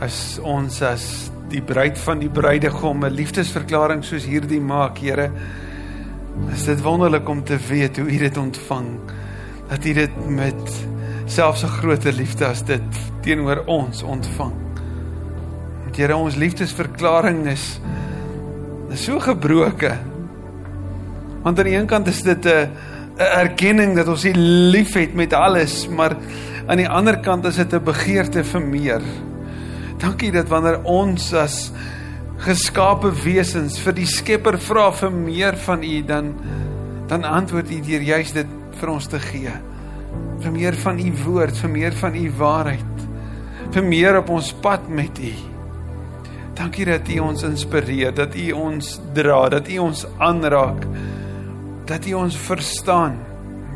as ons as die bruid van die bruidegom 'n liefdesverklaring soos hierdie maak, Here. Is dit wonderlik om te weet hoe U dit ontvang. Dat U dit met selfs 'n groter liefde as dit teenoor ons ontvang. Want Here, ons liefdesverklaring is is so gebroke. Want aan die een kant is dit 'n 'n erkenning dat ons U liefhet met alles, maar aan die ander kant is dit 'n begeerte vir meer. Dankie dat wanneer ons as geskape wesens vir die Skepper vra vir meer van U dan dan antwoord U deur juis dit vir ons te gee. Vir meer van U woord, vir meer van U waarheid. Vir meer op ons pad met U. Dankie dat U ons inspireer, dat U ons dra, dat U ons aanraak. Dat U ons verstaan.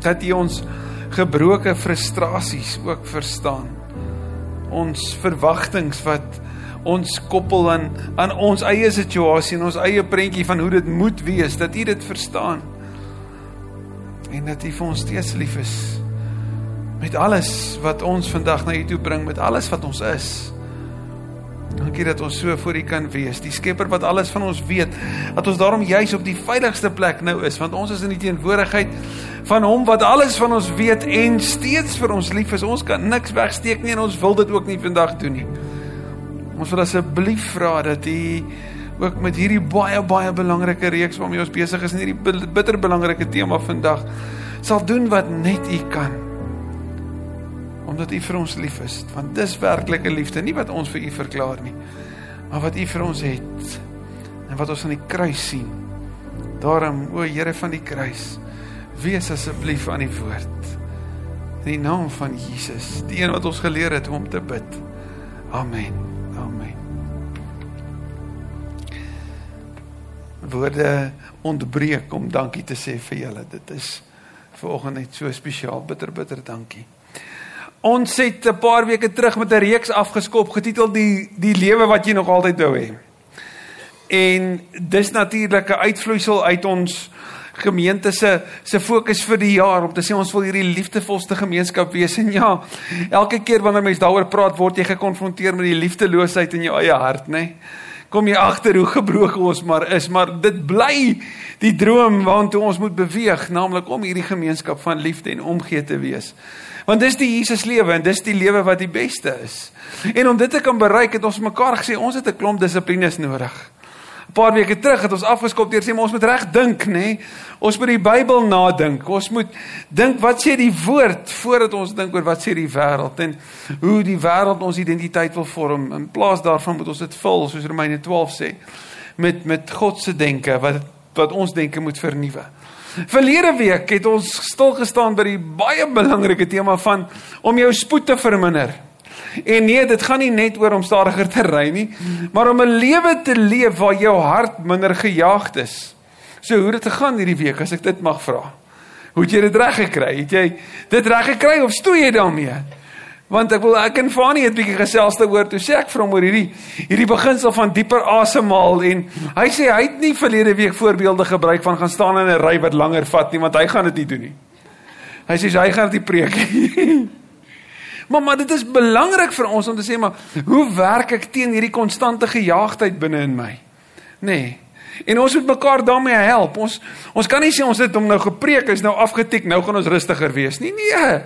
Dat U ons gebroke frustrasies ook verstaan ons verwagtinge wat ons koppel aan aan ons eie situasie en ons eie prentjie van hoe dit moet wees dat U dit verstaan en dat U vir ons steeds lief is met alles wat ons vandag na U toe bring met alles wat ons is Dankie dat ons so voor U kan wees. Die Skepper wat alles van ons weet, dat ons daarom juis op die veiligste plek nou is, want ons is in die teenwoordigheid van Hom wat alles van ons weet en steeds vir ons lief is. Ons kan niks wegsteek nie en ons wil dit ook nie vandag doen nie. Ons wil asseblief vra dat U ook met hierdie baie baie belangrike reeks waarmee ons besig is in hierdie bitter belangrike tema vandag sal doen wat net U kan omdat U vir ons lief is, want dis werklike liefde, nie wat ons vir U verklaar nie, maar wat U vir ons het en wat ons aan die kruis sien. Daarom, o Here van die kruis, wees asseblief aan die woord. In die naam van Jesus, die een wat ons geleer het om te bid. Amen. Amen. Woorde ontbreek om dankie te sê vir julle. Dit is vanoggend net so spesiaal. Bitter bitter dankie. Ons het 'n paar weke terug met 'n reeks afgeskop getiteld die die lewe wat jy nog altyd wou hê. En dis natuurlik 'n uitvloeisel uit ons gemeente se se fokus vir die jaar om te sê ons wil hierdie liefdevolste gemeenskap wees en ja, elke keer wanneer mense daaroor praat word jy gekonfronteer met die liefdeloosheid in jou eie hart, nê? Nee? Kom jy agter hoe gebroken ons maar is, maar dit bly die droom waartoe ons moet beweeg, naamlik om hierdie gemeenskap van liefde en omgee te wees. Want dis die Jesus lewe en dis die lewe wat die beste is. En om dit te kan bereik het ons mekaar gesê ons het 'n klomp dissiplines nodig. 'n Paar weke terug het ons afgeskop deur sê ons moet reg dink, nê? Nee? Ons moet die Bybel nadink. Ons moet dink wat sê die woord voordat ons dink oor wat sê die wêreld en hoe die wêreld ons identiteit wil vorm. In plaas daarvan moet ons dit vul soos Romeine 12 sê met met God se denke wat wat ons denke moet vernuwe. Verlede week het ons stil gestaan by die baie belangrike tema van om jou spoed te verminder. En nee, dit gaan nie net oor om stadiger te ry nie, maar om 'n lewe te leef waar jou hart minder gejaagd is. So hoe het dit gegaan hierdie week as ek dit mag vra? Hoe het jy dit reg gekry? Het jy dit reg gekry of stoei jy daarmee? Want ek wil ek en Fanie het bietjie gesels daaroor toe sê ek vir hom oor hierdie hierdie beginsel van dieper asemhaal en hy sê hy het nie verlede week voorbeelde gebruik van gaan staan in 'n ry wat langer vat nie want hy gaan dit nie doen nie. Hy sê hy gaan dit preek. maar maar dit is belangrik vir ons om te sê maar hoe werk ek teen hierdie konstante gejaagdheid binne in my? Nê. Nee. En ons moet mekaar daarmee help. Ons ons kan nie sê ons het hom nou gepreek, is nou afgetik, nou gaan ons rustiger wees nie. Nee.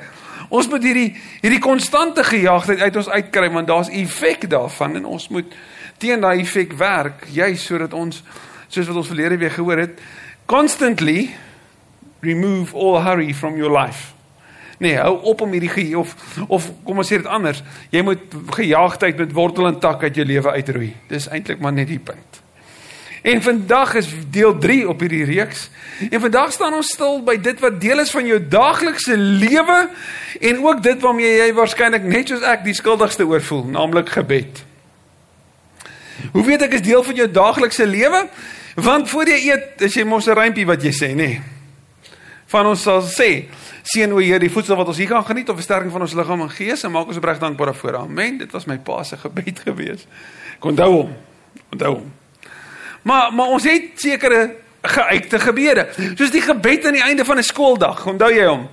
Ons moet hierdie hierdie konstante gejaagdheid uit ons uitkry want daar's effek daarvan en ons moet teen daai effek werk juis sodat ons soos wat ons verlede week gehoor het constantly remove all hurry from your life. Nee, hou op om hierdie of of kom ons sê dit anders. Jy moet gejaagdheid met wortel en tak uit jou lewe uitroei. Dis eintlik maar net die punt. En vandag is deel 3 op hierdie reeks. En vandag staan ons stil by dit wat deel is van jou daaglikse lewe en ook dit waarmee jy waarskynlik net soos ek die skuldigste oor voel, naamlik gebed. Hoe weet ek is deel van jou daaglikse lewe? Want voor jy eet, is jy mos 'n rympie wat jy sê, nê? Nee. Van ons sal sê, seën o Heer die voedsel wat ons hier kan geniet of versterking van ons liggaam en gees en maak ons opreg dankbaar daarvoor. Amen. Dit was my pa se gebed gewees. Onthou hom. Onthou hom. Maar maar ons het sekere geuite gebede. Soos die gebed aan die einde van 'n skooldag. Onthou jy hom?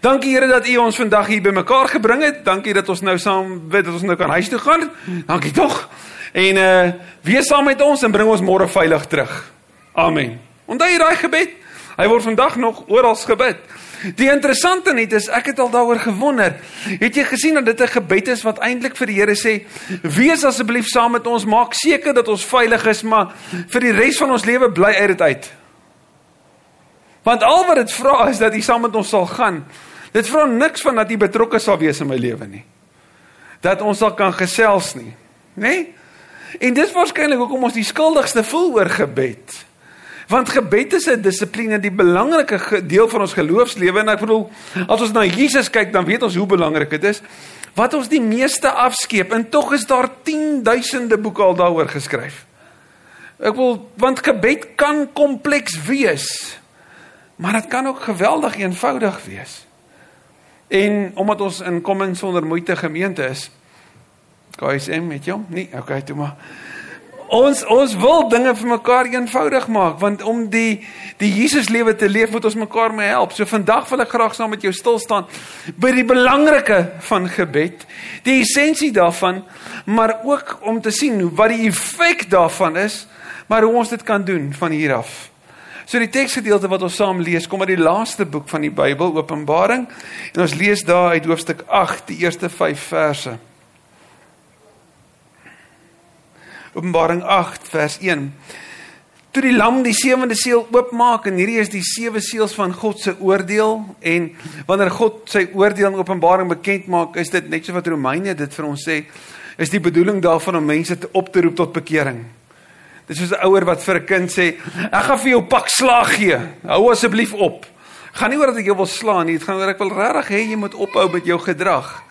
Dankie Here dat U ons vandag hier bymekaar gebring het. Dankie dat ons nou saam weet dat ons nou kan huis toe gaan. Dankie tog. En uh wees saam met ons en bring ons môre veilig terug. Amen. Onthou jy daai gebed? Hy word vandag nog oral gebid. Die interessante net is ek het al daaroor gewonder. Het jy gesien dat dit 'n gebed is wat eintlik vir die Here sê: "Wees asseblief saam met ons, maak seker dat ons veilig is, maar vir die res van ons lewe bly uit dit uit." Want al wat dit vra is dat U saam met ons sal gaan. Dit vra niks van dat U betrokke sal wees in my lewe nie. Dat ons sal kan gesels nie, nê? Nee? En dis waarskynlik hoekom ons die skuldigste voel oor gebed. Want gebed is 'n dissipline, die belangrike deel van ons geloofslewe en ek bedoel, as ons na Jesus kyk, dan weet ons hoe belangrik dit is. Wat ons die meeste afskeep en tog is daar 10 duisende boeke al daaroor geskryf. Ek wil want gebed kan kompleks wees. Maar dit kan ook geweldig eenvoudig wees. En omdat ons in kom sonder moeite gemeente is, KSM met jou? Nee, okay, toe maar. Ons ons wil dinge vir mekaar eenvoudig maak want om die die Jesus lewe te leef moet ons mekaar mee help. So vandag wil ek graag saam met jou stil staan by die belangrike van gebed, die essensie daarvan, maar ook om te sien wat die effek daarvan is, maar hoe ons dit kan doen van hier af. So die teksgedeelte wat ons saam lees, kom uit die laaste boek van die Bybel, Openbaring, en ons lees daar uit hoofstuk 8, die eerste 5 verse. Openbaring 8 vers 1. Toe die lam die sewende seël oopmaak en hierdie is die sewe seels van God se oordeel en wanneer God sy oordeel in Openbaring bekend maak, is dit net so wat Romeine dit vir ons sê, is die bedoeling daarvan om mense te op te roep tot bekering. Dit is soos 'n ouer wat vir 'n kind sê, "Ek gaan vir jou pak slaag gee. Hou asseblief op." Gaan nie oor dat ek jou wil slaan nie, dit gaan oor ek wil regtig hê jy moet ophou met jou gedrag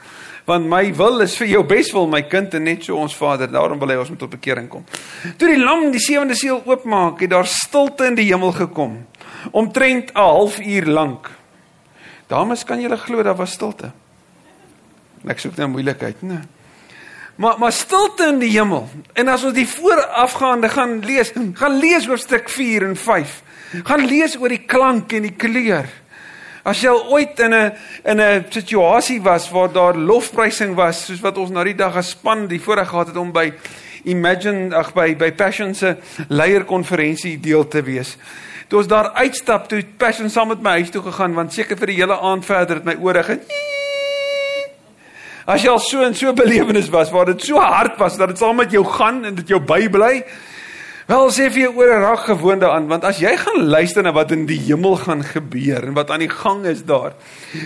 want my wil is vir jou beswil my kind en net so ons Vader daarom wil hy ons moet tot bekering kom. Toe die lam die sewende seël oopmaak, het daar stilte in die hemel gekom omtrent 'n halfuur lank. Dames, kan julle glo daar was stilte? Ek soek nou moeilikheid, né? Maar maar stilte in die hemel. En as ons die voorafgaande gaan lees, gaan lees hoofstuk 4 en 5. Gaan lees oor die klank en die kleur. As jy ooit in 'n in 'n situasie was waar daar lofprysing was, soos wat ons na die dag gespan die voorreg gehad het om by Imagine ag by by Passion se leierkonferensie deel te wees. Toe ons daar uitstap, toe Passion saam met my huis toe gegaan want seker vir die hele aand verder het my ore ge As jy al so en so belewenis was waar dit so hard was dat dit saam met jou gaan en dit jou bybly, Wel sê vir jou oor 'n raak gewoonde aan want as jy gaan luister na wat in die hemel gaan gebeur en wat aan die gang is daar.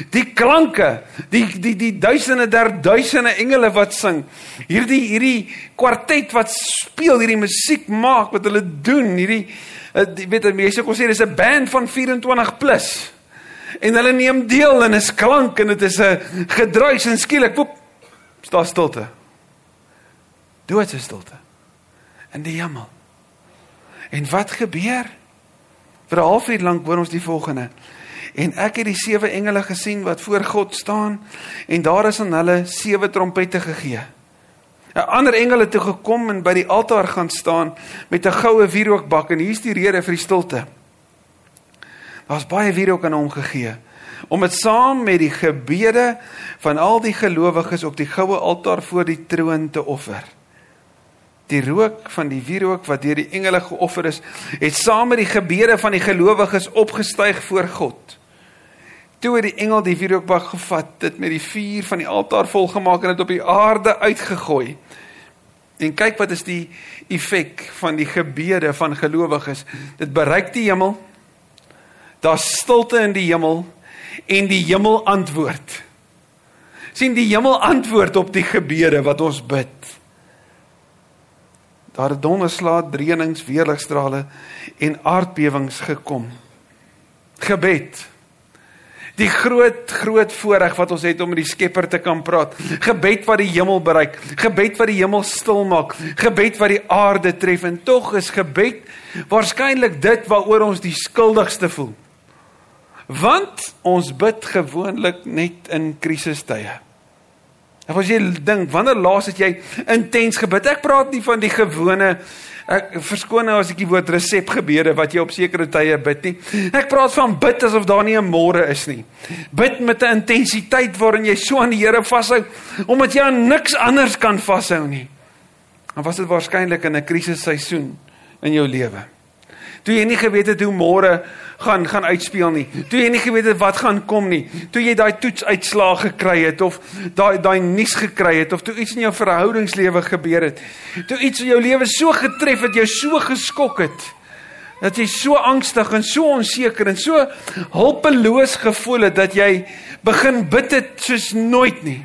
Die klanke, die die die duisende der duisende engele wat sing. Hierdie hierdie kwartet wat speel hierdie musiek maak wat hulle doen, hierdie eh, weet jy mense kon sê dis 'n band van 24 plus. En hulle neem deel en is klank en dit is 'n gedruis en skielik poep staan stilte. Doodse stilte. In die hemel. En wat gebeur? Vir 'n halfuur lank hoor ons die volgende. En ek het die sewe engele gesien wat voor God staan en daar is aan hulle sewe trompette gegee. 'n Ander engele het toe gekom en by die altaar gaan staan met 'n goue wierookbak en hier's die rede vir die stilte. Daar's baie wierook aan hom gegee om dit saam met die gebede van al die gelowiges op die goue altaar voor die troon te offer. Die rook van die wierook wat deur die engele geoffer is, het saam met die gebede van die gelowiges opgestyg voor God. Toe het die engel die wierookbak gevat, dit met die vuur van die altaar volgemaak en dit op die aarde uitgegooi. En kyk wat is die effek van die gebede van gelowiges. Dit bereik die hemel. Daar's stilte in die hemel en die hemel antwoord. sien die hemel antwoord op die gebede wat ons bid daar het donderslae, dreenings, weerligstrale en aardbewings gekom. Gebed. Die groot groot voorreg wat ons het om met die Skepper te kan praat. Gebed wat die hemel bereik, gebed wat die hemel stil maak, gebed wat die aarde tref en tog is gebed waarskynlik dit waaroor ons die skuldigste voel. Want ons bid gewoonlik net in krisistye. Of as jy dink, wanneer laas het jy intens gebid? Ek praat nie van die gewone ek verskoon nou as ek die woord resep gebede wat jy op sekere tye bid nie. Ek praat van bid asof daar nie 'n môre is nie. Bid met 'n intensiteit waarin jy so aan die Here vashou omdat jy aan niks anders kan vashou nie. Dan was dit waarskynlik in 'n krisisseisoen in jou lewe. Toe jy nie geweet het hoe môre gaan gaan uitspeel nie. Toe jy nie geweet het wat gaan kom nie. Toe jy daai toetsuitslae gekry het of daai daai nuus gekry het of toe iets in jou verhoudingslewe gebeur het. Toe iets in jou lewe so getref het, jou so geskok het dat jy so angstig en so onseker en so hulpeloos gevoel het dat jy begin bid het soos nooit nie.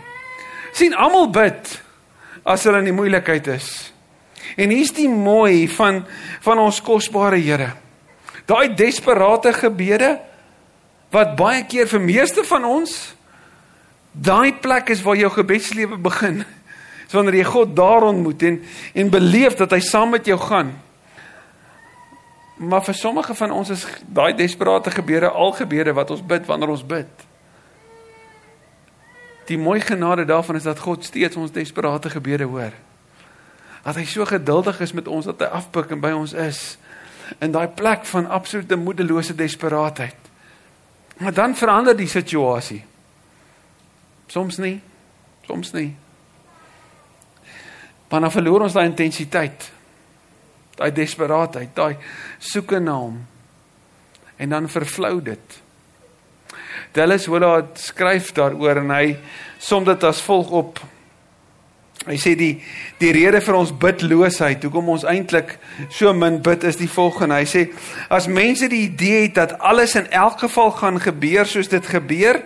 sien almal bid as hulle in die moeilikheid is. En hier's die mooi van van ons kosbare Here. Daai desperate gebede wat baie keer vir meeste van ons daai plek is waar jou gebedslewe begin. Dis wanneer jy God daar ontmoet en en beleef dat hy saam met jou gaan. Maar vir sommige van ons is daai desperate gebede al gebede wat ons bid wanneer ons bid. Die mooi genade daarvan is dat God steeds ons desperate gebede hoor. Dat hy so geduldig is met ons dat hy afpik en by ons is in daai plek van absolute moedelose desperaatheid. Maar dan verander die situasie. Soms nie, soms nie. Want dan verloor ons daai intensiteit. Daai desperaatheid, daai soeke na hom. En dan vervlou dit. Dallas Willard skryf daaroor en hy som dit as volg op Hy sê die die rede vir ons bidloosheid, hoekom ons eintlik so min bid is die volgende. Hy sê as mense die idee het dat alles in elk geval gaan gebeur soos dit gebeur,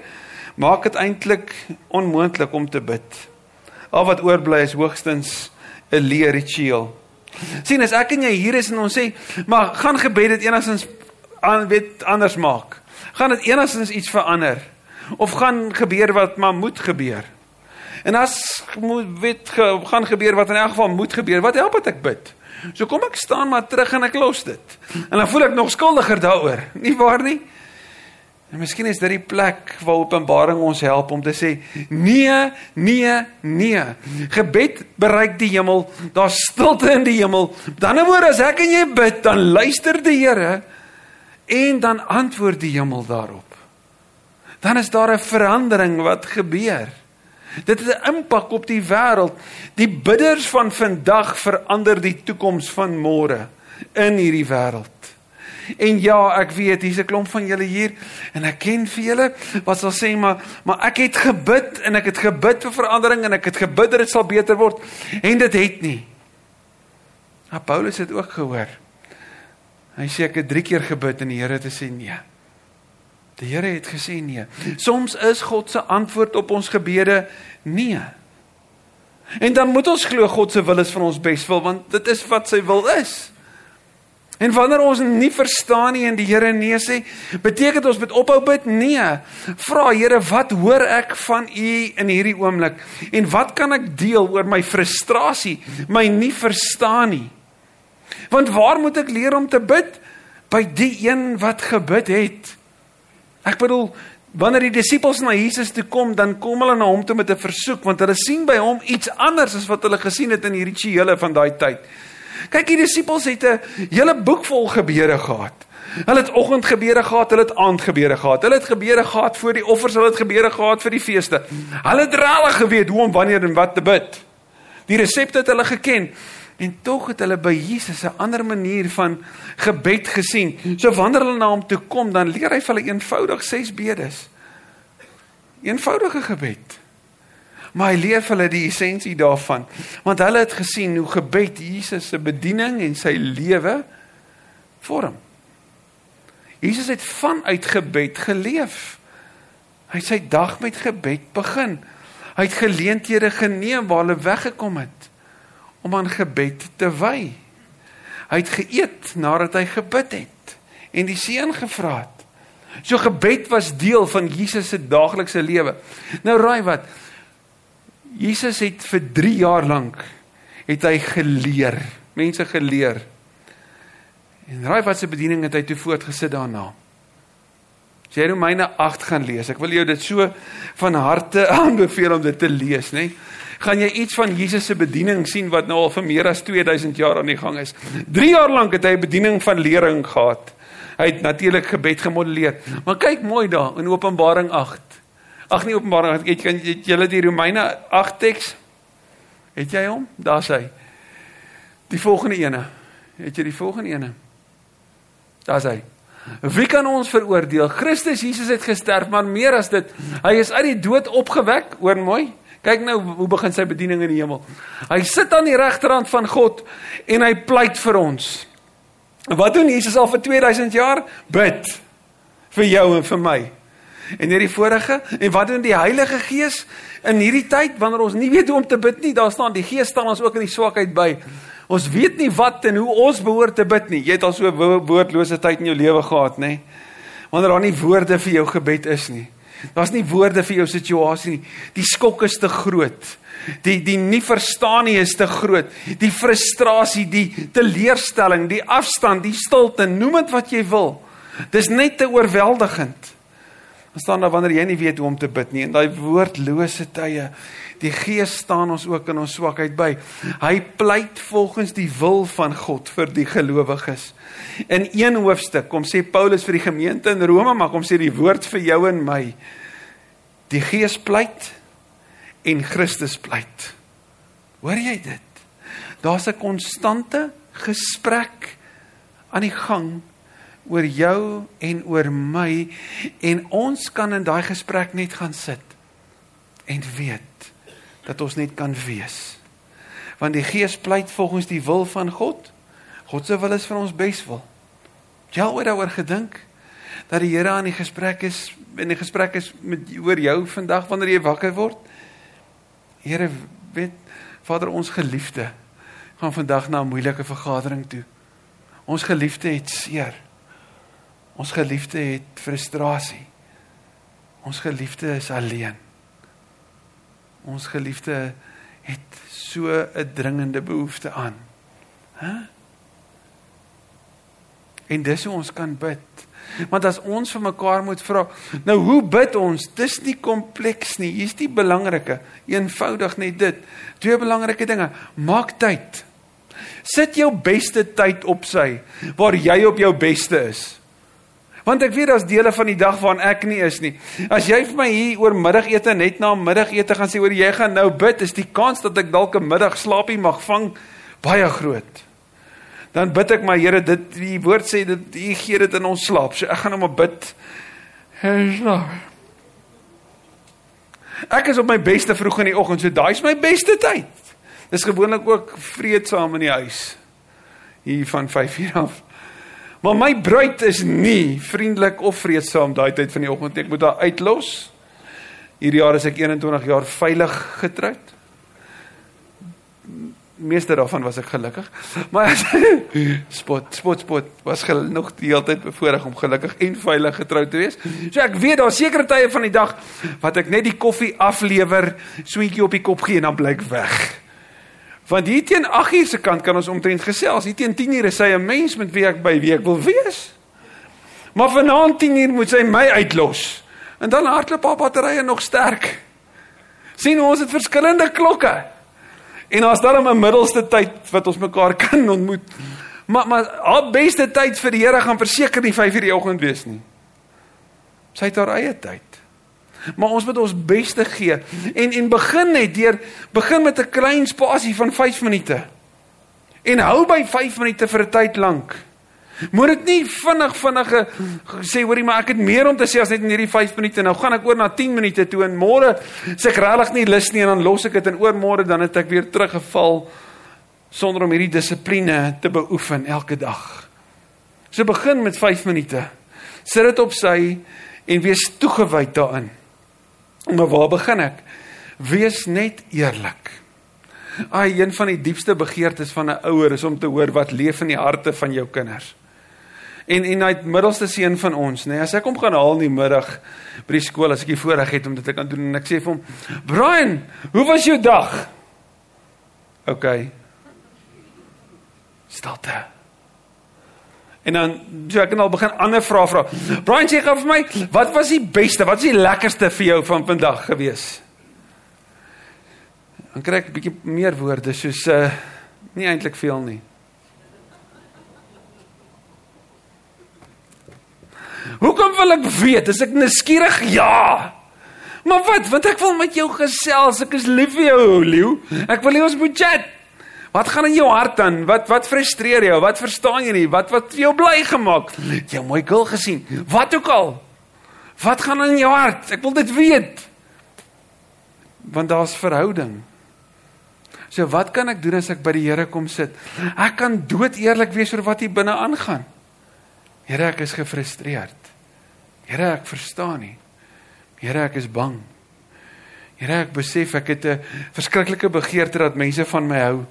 maak dit eintlik onmoontlik om te bid. Al wat oorbly is hoogstens 'n leer ritueel. sien as ek en jy hier is en ons sê, maar gaan gebed dit enigstens aan weet anders maak. Gaan dit enigstens iets verander of gaan gebeur wat maar moet gebeur? En as moet weet ge, gaan gebeur wat in elk geval moet gebeur, wat help dit ek bid? So kom ek staan maar terug en ek los dit. En dan voel ek nog skuldiger daaroor. Nie waar nie? En miskien is dit die plek waar Openbaring ons help om te sê nee, nee, nee. Gebed bereik die hemel. Daar's stilte in die hemel. Dan word as ek en jy bid, dan luister die Here en dan antwoord die hemel daarop. Dan is daar 'n verandering wat gebeur. Dit het 'n impak op die wêreld. Die bidders van vandag verander die toekoms van môre in hierdie wêreld. En ja, ek weet hier's 'n klomp van julle hier en ek ken vir julle wat sal sê maar maar ek het gebid en ek het gebid vir verandering en ek het gebid dat dit sal beter word en dit het nie. Maar Paulus het ook gehoor. Hy sê ek het 3 keer gebid en die Here het gesê nee. Die Here het gesê nee. Soms is God se antwoord op ons gebede nee. En dan moet ons glo God se wil is vir ons beswil want dit is wat sy wil is. En wanneer ons nie verstaan nie en die Here nee sê, beteken dit ons moet ophou bid? Nee. Vra Here, wat hoor ek van U in hierdie oomblik? En wat kan ek deel oor my frustrasie, my nie verstaan nie? Want waar moet ek leer om te bid? By die een wat gebid het. Ek bedoel wanneer die disippels na Jesus toe kom, dan kom hulle na hom toe met 'n versoek want hulle sien by hom iets anders as wat hulle gesien het in die rituele van daai tyd. Kyk, die disippels het 'n hele boek vol gebeure gehad. Hulle het oggendgebede gehad, hulle het aandgebede gehad. Hulle het gebede gehad voor die offers, hulle het gebede gehad vir die feeste. Hulle het regtig geweet hoe om wanneer en wat te bid. Die resepte het hulle geken. En tog het hulle by Jesus 'n ander manier van gebed gesien. So wanneer hulle na hom toe kom, dan leer hy vir hulle eenvoudig ses bedes. Eenvoudige gebed. Maar hy leer vir hulle die essensie daarvan, want hulle het gesien hoe gebed Jesus se bediening en sy lewe vorm. Jesus het vanuit gebed geleef. Hy het sy dag met gebed begin. Hy het geleenthede geneem waar hulle weggekom het om aan gebed te wy. Hy het geëet nadat hy gebid het en die seun gevra het. So gebed was deel van Jesus se daaglikse lewe. Nou raai wat? Jesus het vir 3 jaar lank het hy geleer, mense geleer. En raai wat se bediening het hy toe voortgesit daarna? As jy Romeine 8 gaan lees, ek wil jou dit so van harte aanbeveel om dit te lees, nê? Gaan jy iets van Jesus se bediening sien wat nou al vir meer as 2000 jaar aan die gang is. 3 jaar lank het hy bediening van lering gehad. Hy het natuurlik gebed gemodelleer. Maar kyk mooi daar in Openbaring 8. Ag nee, Openbaring 8. Het het jy die Romeine 8 teks? Het jy hom? Daar's hy. Die volgende ene. Het jy die volgende ene? Daar's hy. Wie kan ons veroordeel? Christus Jesus het gesterf, maar meer as dit, hy is uit die dood opgewek, hoor mooi. Kyk nou hoe begin sy bediening in die hemel. Hy sit aan die regterhand van God en hy pleit vir ons. Wat doen Jesus al vir 2000 jaar? Bid vir jou en vir my. En hierdie vorige en wat doen die Heilige Gees in hierdie tyd wanneer ons nie weet hoe om te bid nie? Daar staan die Gees staan ons ook in die swakheid by. Ons weet nie wat en hoe ons behoort te bid nie. Jy het al so 'n woordlose tyd in jou lewe gehad, nê? Wanneer daar nie woorde vir jou gebed is nie. Daar's nie woorde vir jou situasie nie. Die skok is te groot. Die die nie verstaan nie is te groot. Die frustrasie, die teleurstelling, die afstand, die stilte, noem dit wat jy wil. Dis net te oorweldigend. Dan staan daar wanneer jy nie weet hoe om te bid nie en daai woordlose tye. Die Gees staan ons ook in ons swakheid by. Hy pleit volgens die wil van God vir die gelowiges. In een hoofstuk kom sê Paulus vir die gemeente in Rome, maar kom sê die woord vir jou en my. Die Gees pleit en Christus pleit. Hoor jy dit? Daar's 'n konstante gesprek aan die gang oor jou en oor my en ons kan in daai gesprek net gaan sit en weet dat ons net kan wees. Want die Gees pleit volgens die wil van God. God se wil is vir ons beswil. Jy al ooit daaroor gedink dat die Here aan die gesprek is in die gesprek is met oor jou vandag wanneer jy wakker word? Here weet Vader ons geliefde gaan vandag na 'n moeilike vergadering toe. Ons geliefde het seer. Ons geliefde het frustrasie. Ons geliefde is alleen. Ons geliefde het so 'n dringende behoefte aan. Hæ? Huh? En dis hoe ons kan bid. Want as ons vir mekaar moet vra, nou hoe bid ons? Dis nie kompleks nie. Hier's die belangrike, eenvoudig net dit. Twee belangrike dinge. Maak tyd. Sit jou beste tyd op sy waar jy op jou beste is. Want ek weet daar's dele van die dag waarin ek nie is nie. As jy vir my hier oor middagete net na middagete gaan sê oor jy gaan nou bid, is die kans dat ek dalk 'n middagslaapie mag vang baie groot dan bid ek maar Here dit die woord sê dit u gee dit in ons slaap. So ek gaan nou maar bid. Ek is op my beste vroeg in die oggend, so daai is my beste tyd. Dis gewoonlik ook vreedsaam in die huis. Hier van 5:00 af. Maar my bruid is nie vriendelik of vreedsaam daai tyd van die oggend. Ek moet haar uitlos. Hierdie jaar is ek 21 jaar veilig getroud meeste daarvan was ek gelukkig. Maar spot spot spot was nog die hele tyd bevoorreg om gelukkig en veilig getroud te wees. So ek weet daar sekere tye van die dag wat ek net die koffie aflewer, sweetjie op die kop gee en dan blyk weg. Want hier teen 8uur se kant kan ons omtrent gesels. Hier teen 10uur is hy 'n mens met wie ek by wie ek wil wees. Maar vanaand 10uur moet sy my uitlos. En dan hardloop haar batterye nog sterk. sien ons het verskillende klokke. En as daar 'n middelste tyd wat ons mekaar kan ontmoet. Maar maar haar beste tyd vir die Here gaan verseker nie 5:00 die oggend wees nie. Sy het haar eie tyd. Maar ons moet ons beste gee en en begin net deur begin met 'n klein spasie van 5 minute. En hou by 5 minute vir 'n tyd lank. Moet dit nie vinnig vinnige sê hoorie maar ek het meer om te sê as net in hierdie 5 minute. Nou gaan ek oor na 10 minute toe en môre sê ek regtig nie lus nie en dan los ek dit en oor môre dan het ek weer teruggeval sonder om hierdie dissipline te beoefen elke dag. So begin met 5 minute. Sit dit op sy en wees toegewy daarin. Maar waar begin ek? Wees net eerlik. Ai, een van die diepste begeertes van 'n ouer is om te hoor wat leef in die harte van jou kinders. En en hy middelste seun van ons, nê, nee, as ek hom gaan haal in die middag by die skool as ek die voorreg het om dit te kan doen en ek sê vir hom, "Brian, hoe was jou dag?" OK. Stilte. En dan so ek kan al begin ander vrae vra. Brian sê gou vir my, wat was die beste? Wat is die lekkerste vir jou van vandag gewees? Dan kry ek 'n bietjie meer woorde soos uh nie eintlik veel nie. Hoekom wil ek weet? Is ek nuuskierig? Ja. Maar wat? Want ek wil met jou gesels. Ek is lief vir jou, Leeu. Ek wil hê ons moet chat. Wat gaan in jou hart aan? Wat wat frustreer jou? Wat verstaan jy nie? Wat wat jou bly gemaak? Jy mooi girl gesien. Wat ook al. Wat gaan in jou hart? Ek wil dit weet. Want daar's verhouding. So wat kan ek doen as ek by die Here kom sit? Ek kan dood eerlik wees oor wat hier binne aangaan. Here, ek is gefrustreerd. Here, ek verstaan nie. Here, ek is bang. Here, ek besef ek het 'n verskriklike begeerte dat mense van my hou.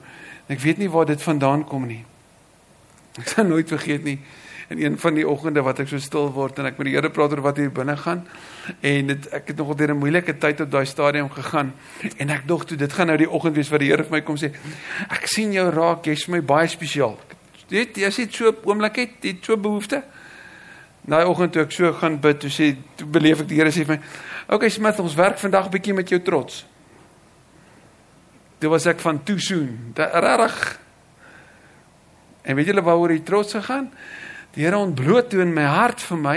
Ek weet nie waar dit vandaan kom nie. Ek sal nooit vergeet nie in een van die oggende wat ek so stil word en ek met die Here praat oor wat hier binne gaan. En dit ek het nogal deur 'n moeilike tyd op daai stadium gegaan en ek dog toe dit gaan nou die oggend wees wat die Here vir my kom sê ek sien jou raak jy's vir my baie spesiaal. Weet jy jy so 'n oomblik het jy so behoefte. Daai oggend toe ek so gaan bid toe sê toe beleef ek die Here sê vir my okay Smith ons werk vandag 'n bietjie met jou trots Dit was ek van too soon. Regtig. En weet julle waaroor die trots gegaan? Die Here ontbloot toe in my hart vir my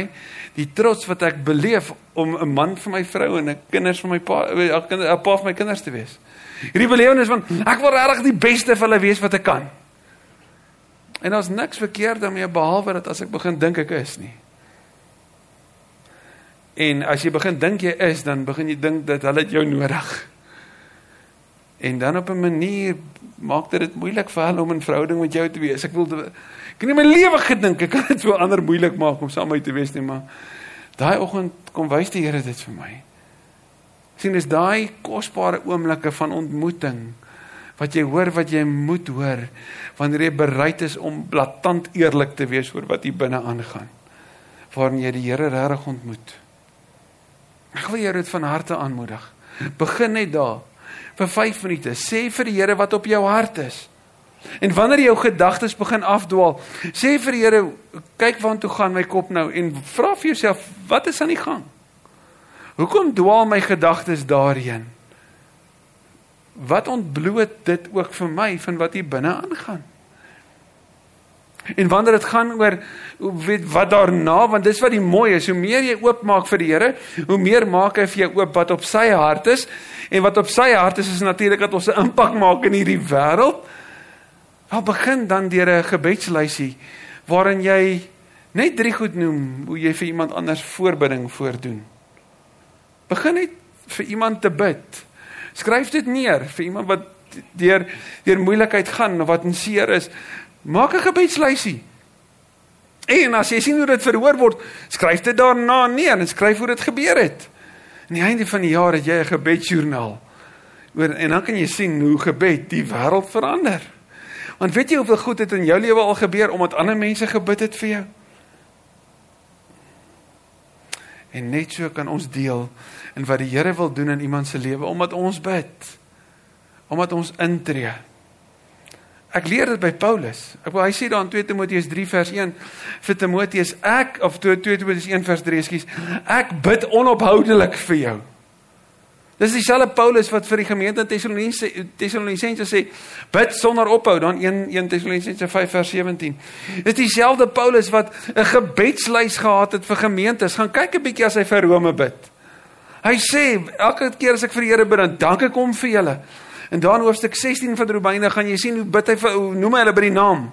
die trots wat ek beleef om 'n man vir my vrou en 'n kinders vir my pa, 'n pa vir my kinders te wees. Hierdie belewenis van ek wil regtig die beste vir hulle wees wat ek kan. En daar's niks verkeerd daarmee behalwe dat as ek begin dink ek is nie. En as jy begin dink jy is, dan begin jy dink dat hulle jou nodig. En dan op 'n manier maak dit dit moeilik vir hulle om 'n verhouding met jou te wees. Ek wil ek het in my lewe gedink ek kan dit vir ander moeilik maak om saam met te wees nie, maar daai oggend kom wys die Here dit vir my. sien is daai kosbare oomblikke van ontmoeting wat jy hoor wat jy moet hoor wanneer jy bereid is om blaatant eerlik te wees oor wat hier binne aangaan. Waarin jy die Here regtig ontmoet. Ek wil jou dit van harte aanmoedig. Begin net daar vir 5 minute. Sê vir die Here wat op jou hart is. En wanneer jou gedagtes begin afdwaal, sê vir die Here, kyk waantoe gaan my kop nou en vra vir jouself, wat is aan die gang? Hoekom dwaal my gedagtes daarheen? Wat ontbloot dit ook vir my van wat hier binne aangaan? En wanneer dit gaan oor weet wat daarna, want dis wat die mooi is, hoe meer jy oopmaak vir die Here, hoe meer maak hy vir jou oop wat op sy hart is. En wat op sy hart is is natuurlik dat ons 'n impak maak in hierdie wêreld. Wel begin dan deur 'n gebedslysie waarin jy net drie goed noem hoe jy vir iemand anders voorbidding voordoen. Begin net vir iemand te bid. Skryf dit neer vir iemand wat deur deur moeilikheid gaan of wat in seer is. Maak 'n gebedslysie. En as jy sien hoe dit verhoor word, skryf dit daarna neer en skryf hoe dit gebeur het. Aan die einde van die jaar het jy 'n gebedsjoernaal. Oor en dan kan jy sien hoe gebed die wêreld verander. Want weet jy hoeveel goed het in jou lewe al gebeur omdat ander mense gebid het vir jou? En net so kan ons deel in wat die Here wil doen in iemand se lewe omdat ons bid. Omdat ons intree. Ek leer dit by Paulus. Ek wil hy sê daar in 2 Timoteus 3 vers 1 vir Timoteus ek of 2 Timoteus 1 vers 3 ekskuus ek bid onophoudelik vir jou. Dis dieselfde Paulus wat vir die gemeente in Tessalonisense Tessalonisense sê bid sonder ophou dan 1 1 Tessalonisense 5 vers 17. Dis dieselfde Paulus wat 'n gebedslys gehad het vir gemeentes. Gaan kyk 'n bietjie as hy vir Rome bid. Hy sê elke keer as ek vir die Here bid, dan dank ek hom vir julle. En dan hoofstuk 16 van Romeine gaan jy sien hoe bid hy vir noem hy hulle by die naam.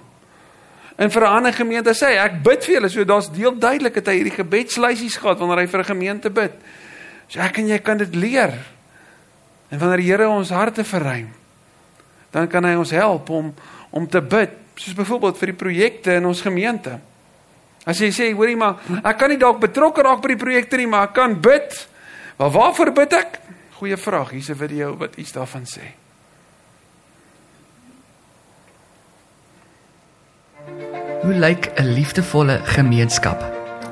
En vir 'n ander gemeente sê hy ek bid vir julle. So daar's deel duidelik dat hy hierdie gebedslysies gehad wanneer hy vir 'n gemeente bid. So ek en jy kan dit leer. En wanneer die Here ons harte verruim, dan kan hy ons help om om te bid, soos byvoorbeeld vir die projekte in ons gemeente. As jy sê, hoorie maar, ek kan nie dalk betrokke raak by die projekte nie, maar ek kan bid. Maar waarvoor bid ek? Goeie vraag. Hier's 'n video wat iets daarvan sê. Hoe lyk 'n liefdevolle gemeenskap?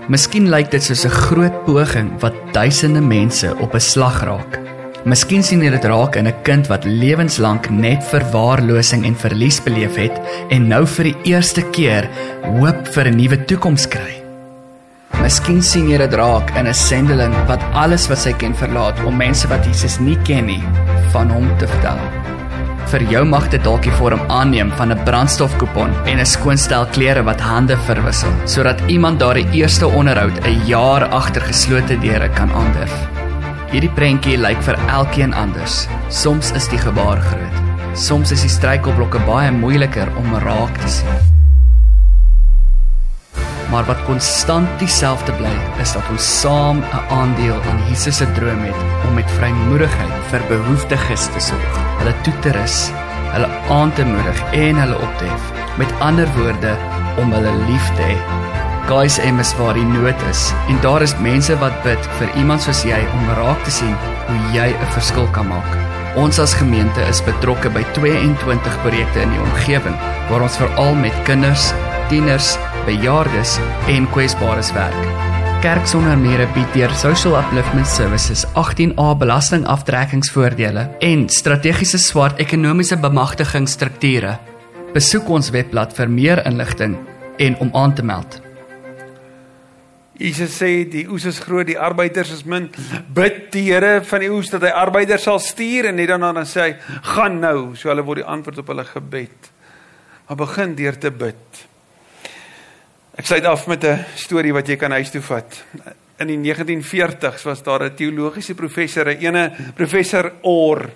Miskien lyk dit soos 'n groot poging wat duisende mense op 'n slag raak. Miskien sien jy dit raak in 'n kind wat lewenslank net verwaarlosing en verlies beleef het en nou vir die eerste keer hoop vir 'n nuwe toekoms kry. Miskien sien jy dit raak in 'n sendeling wat alles wat sy ken verlaat om mense wat Jesus nie ken nie van hom te vertel. Vir jou mag dit dalk die vorm aanneem van 'n brandstofkupon en 'n skoon stel klere wat hande verwissel, sodat iemand daardie eerste onderhoud 'n jaar agter geslote deure kan aandurf. Hierdie prentjie lyk vir elkeen anders. Soms is die gebaar groot. Soms is die struikelblokke baie moeiliker om raak te sien. Maar wat konstant dieselfde bly, is dat ons saam 'n aandeel aan Jesus se droom het om met vrymoedigheid vir behoeftiges te sorg, hulle toe te rus, hulle aan te moedig en hulle op te hef. Met ander woorde, om hulle lief te hê. Guys, em is waar die nood is en daar is mense wat bid vir iemand soos jy om raak te sien hoe jy 'n verskil kan maak. Ons as gemeente is betrokke by 22 projekte in die omgewing waar ons veral met kinders, tieners, bejaardes en kwesbares werk. Kerk sonder mere bied deur Social Upliftment Services 18A belastingaftrekkingsvoordele en strategiese swart ekonomiese bemagtigingsstrukture. Besoek ons webblad vir meer inligting en om aan te meld. Jesus sê die oes is groot, die arbeiders is min. Bid die Here van die oes dat hy arbeiders sal stuur en net daarna dan sê hy, "Gaan nou." So hulle word die antwoord op hulle gebed. Maar begin deur te bid. Ek sluit af met 'n storie wat jy kan huis toe vat. In die 1940s was daar 'n teologiese professor, 'n ene professor Orr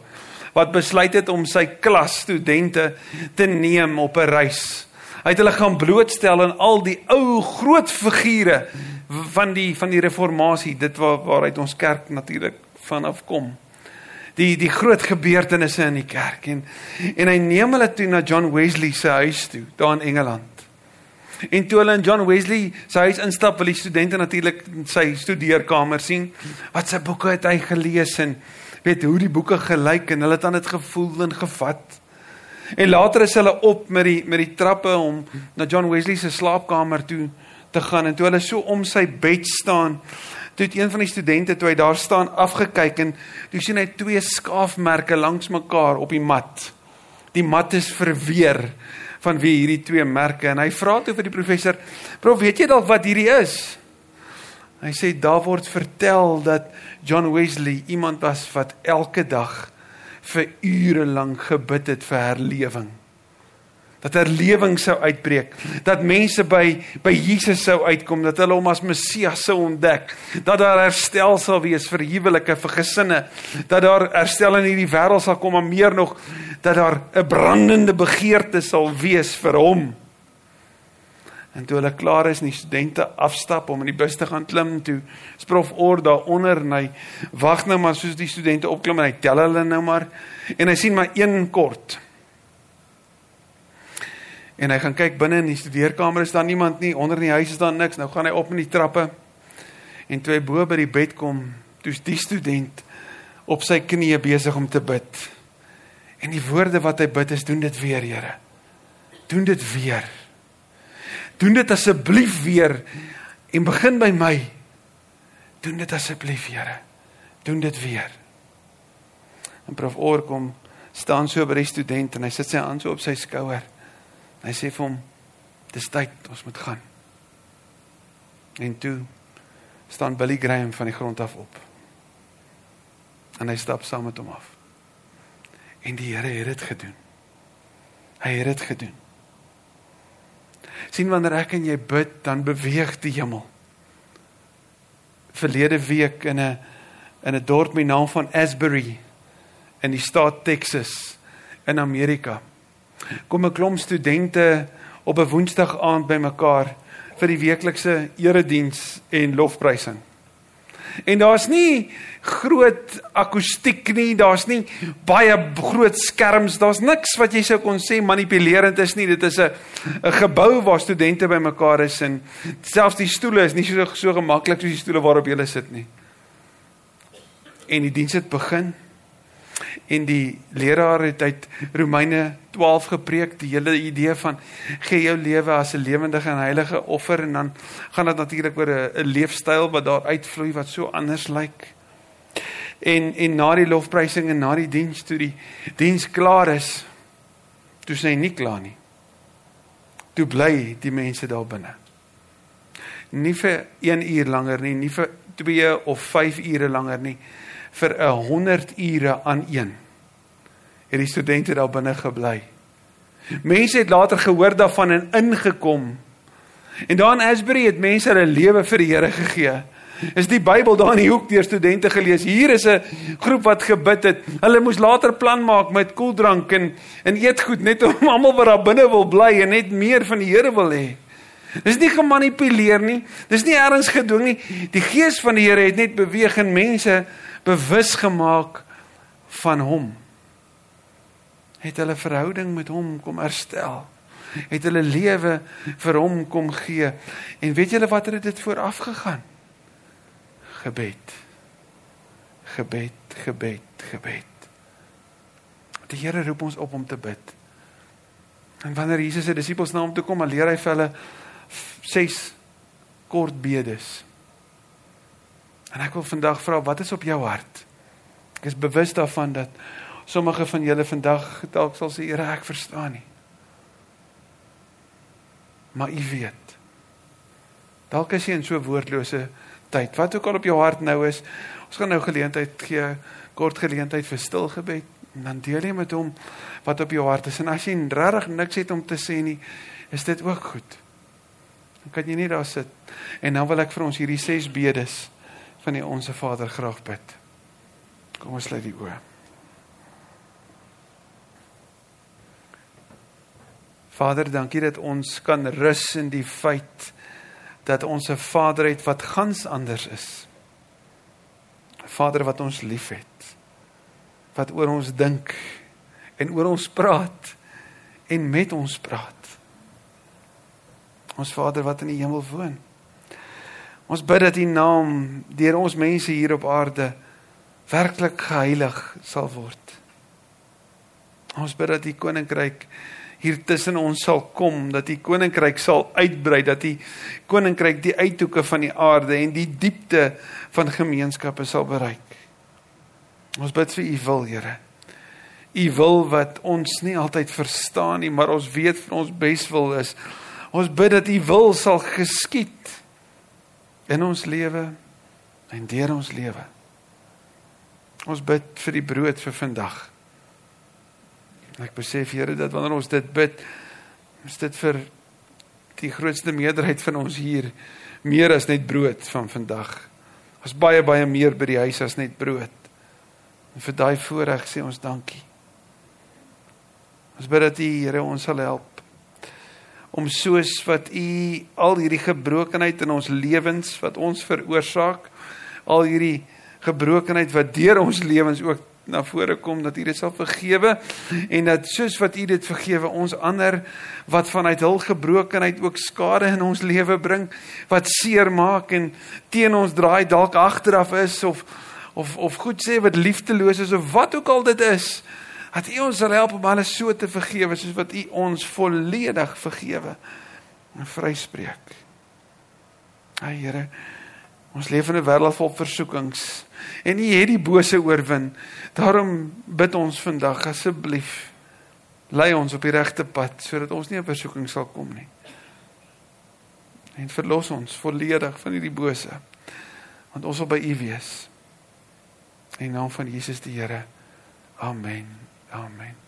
wat besluit het om sy klasstudente te neem op 'n reis. Hy het hulle gaan blootstel aan al die ou groot figure van die van die reformatie, dit waar waaruit ons kerk natuurlik vanaf kom. Die die groot gebeurtenisse in die kerk en en hy neem hulle toe na John Wesley se huis toe, daar in Engeland. En toe hulle in John Wesley se huis instap, wil die studente natuurlik sy studeerkamer sien. Wat sy boeke het hy gelees en weet hoe die boeke gelyk en hulle het aan dit gevoel en gevat. En later is hulle op met die met die trappe om na John Wesley se slaapkamer toe te gaan en toe hulle so om sy bed staan, toe het een van die studente toe hy daar staan afgekyk en toe sien hy twee skaafmerke langs mekaar op die mat. Die mat is verweer van wie hierdie twee merke en hy vra toe vir die professor, "Prof, weet jy dalk wat hierdie is?" Hy sê daar word vertel dat John Wesley iemand was wat elke dag vir ure lank gebid het vir herlewing dat herlewing sou uitbreek, dat mense by by Jesus sou uitkom, dat hulle hom as Messias sou ontdek, dat daar herstel sal wees vir huwelike, vir gesinne, dat daar herstel in hierdie wêreld sal kom, maar meer nog dat daar 'n brandende begeerte sal wees vir hom. En toe hulle klaar is en die studente afstap om in die bus te gaan klim, toe sprof oor daaronder en hy wag nou maar soos die studente opklim en hy tel hulle nou maar en hy sien maar een kort En hy gaan kyk binne in die studeerkamer is daar niemand nie, onder in die huis is daar niks. Nou gaan hy op in die trappe. En toe hy bo by die bed kom, toe's die student op sy knieë besig om te bid. En die woorde wat hy bid is doen dit weer, Here. Doen dit weer. Doen dit asseblief weer en begin by my. Doen dit asseblief, Here. Doen dit weer. En prof Oor kom staan so by die student en hy sit sy hand so op sy skouer. Hy sê vir hom: "Dis tyd, ons moet gaan." En toe staan Billy Graham van die grond af op. En hy stap saam met hom af. En die Here het dit gedoen. Hy het dit gedoen. sien wanneer ek en jy bid, dan beweeg die hemel. Verlede week in 'n in 'n dorp met naam van Asbury in die staat Texas in Amerika kom 'n klomp studente op 'n woensdag aand bymekaar vir die weeklikse erediens en lofprysing. En daar's nie groot akoestiek nie, daar's nie baie groot skerms, daar's niks wat jy sou kon sê manipulerend is nie. Dit is 'n 'n gebou waar studente bymekaar is en selfs die stoele is nie so so gemaklik soos die stoele waarop jy sit nie. En die diens het begin en die leraar het uit Romeine 12 gepreek die hele idee van gee jou lewe as 'n lewendige en heilige offer en dan gaan dit natuurlik oor 'n leefstyl wat daar uitvloei wat so anders lyk. En en na die lofprysing en na die diens toe die diens klaar is, toe sê hy nie klaar nie. Toe bly die mense daar binne. Nie vir 1 uur langer nie, nie vir 2 of 5 ure langer nie, vir 'n 100 ure aan een. Het die studente daar binne gebly. Mense het later gehoor daarvan en ingekom. En daar in Asbury het mense hulle lewe vir die Here gegee. Is die Bybel daar in die hoek deur studente gelees. Hier is 'n groep wat gebid het. Hulle moes later plan maak met koeldrank en en eetgoed net om almal wat daar binne wil bly en net meer van die Here wil hê. Dis nie gemanipuleer nie. Dis nie ergens gedwing nie. Die gees van die Here het net beweeg en mense bewus gemaak van hom. Het hulle verhouding met hom kom herstel. Het hulle lewe vir hom kom gee. En weet julle wat het dit vooraf gegaan? gebed. Gebed, gebed, gebed. Die Here roep ons op om te bid. En wanneer Jesus se disippels na hom toe kom, leer hy vir hulle ses kort bedes. En ek wil vandag vra, wat is op jou hart? Ek is bewus daarvan dat sommige van julle vandag dalk sal sê, Here, ek verstaan nie. Maar u weet. Dalk is jy in so woordlose tyd. Wat ook al op jou hart nou is, ons gaan nou geleentheid gee, kort geleentheid vir stil gebed en dan deel jy met hom wat op jou hart is. En as jy regtig niks het om te sê nie, is dit ook goed. Dan kan jy nie daar sit. En dan wil ek vir ons hierdie ses bedes van die onsse Vader graag bid. Kom ons sluit die oë. Vader, dankie dat ons kan rus in die feit dat ons 'n Vader het wat gans anders is. 'n Vader wat ons liefhet. Wat oor ons dink en oor ons praat en met ons praat. Ons Vader wat in die hemel woon. Ons bid dat U naam deur ons mense hier op aarde werklik geheilig sal word. Ons bid dat U koninkryk hier tussen ons sal kom dat die koninkryk sal uitbrei dat die koninkryk die uithoeke van die aarde en die diepte van gemeenskappe sal bereik. Ons bid vir u wil, Here. U wil wat ons nie altyd verstaan nie, maar ons weet vir ons beswil is. Ons bid dat u wil sal geskied in ons lewe en deur ons lewe. Ons bid vir die brood vir vandag. Ek besef Here dat wanneer ons dit bid, is dit vir die grootste meerderheid van ons hier meer as net brood van vandag. Ons baie baie meer by die huis as net brood. En vir daai voorreg sê ons dankie. Ons bid dat U Here ons sal help om soos wat U al hierdie gebrokenheid in ons lewens wat ons veroorsaak, al hierdie gebrokenheid wat deur ons lewens ook na vore kom dat U dit sal vergewe en dat soos wat U dit vergewe ons ander wat vanuit hul gebrokenheid ook skade in ons lewe bring wat seer maak en teen ons draai dalk agteraf is of of of goed sê wat liefdeloos is of wat ook al dit is dat U ons sal help om alles so te vergewe soos wat U ons volledig vergewe en vryspreek. Ag Here, ons leef in 'n wêreld vol versoekings en U het die bose oorwin. Daarom bid ons vandag asseblief lei ons op die regte pad sodat ons nie in versoeking sal kom nie. En verlos ons volledig van hierdie bose. Want ons wil by U wees. In naam van Jesus die Here. Amen. Amen.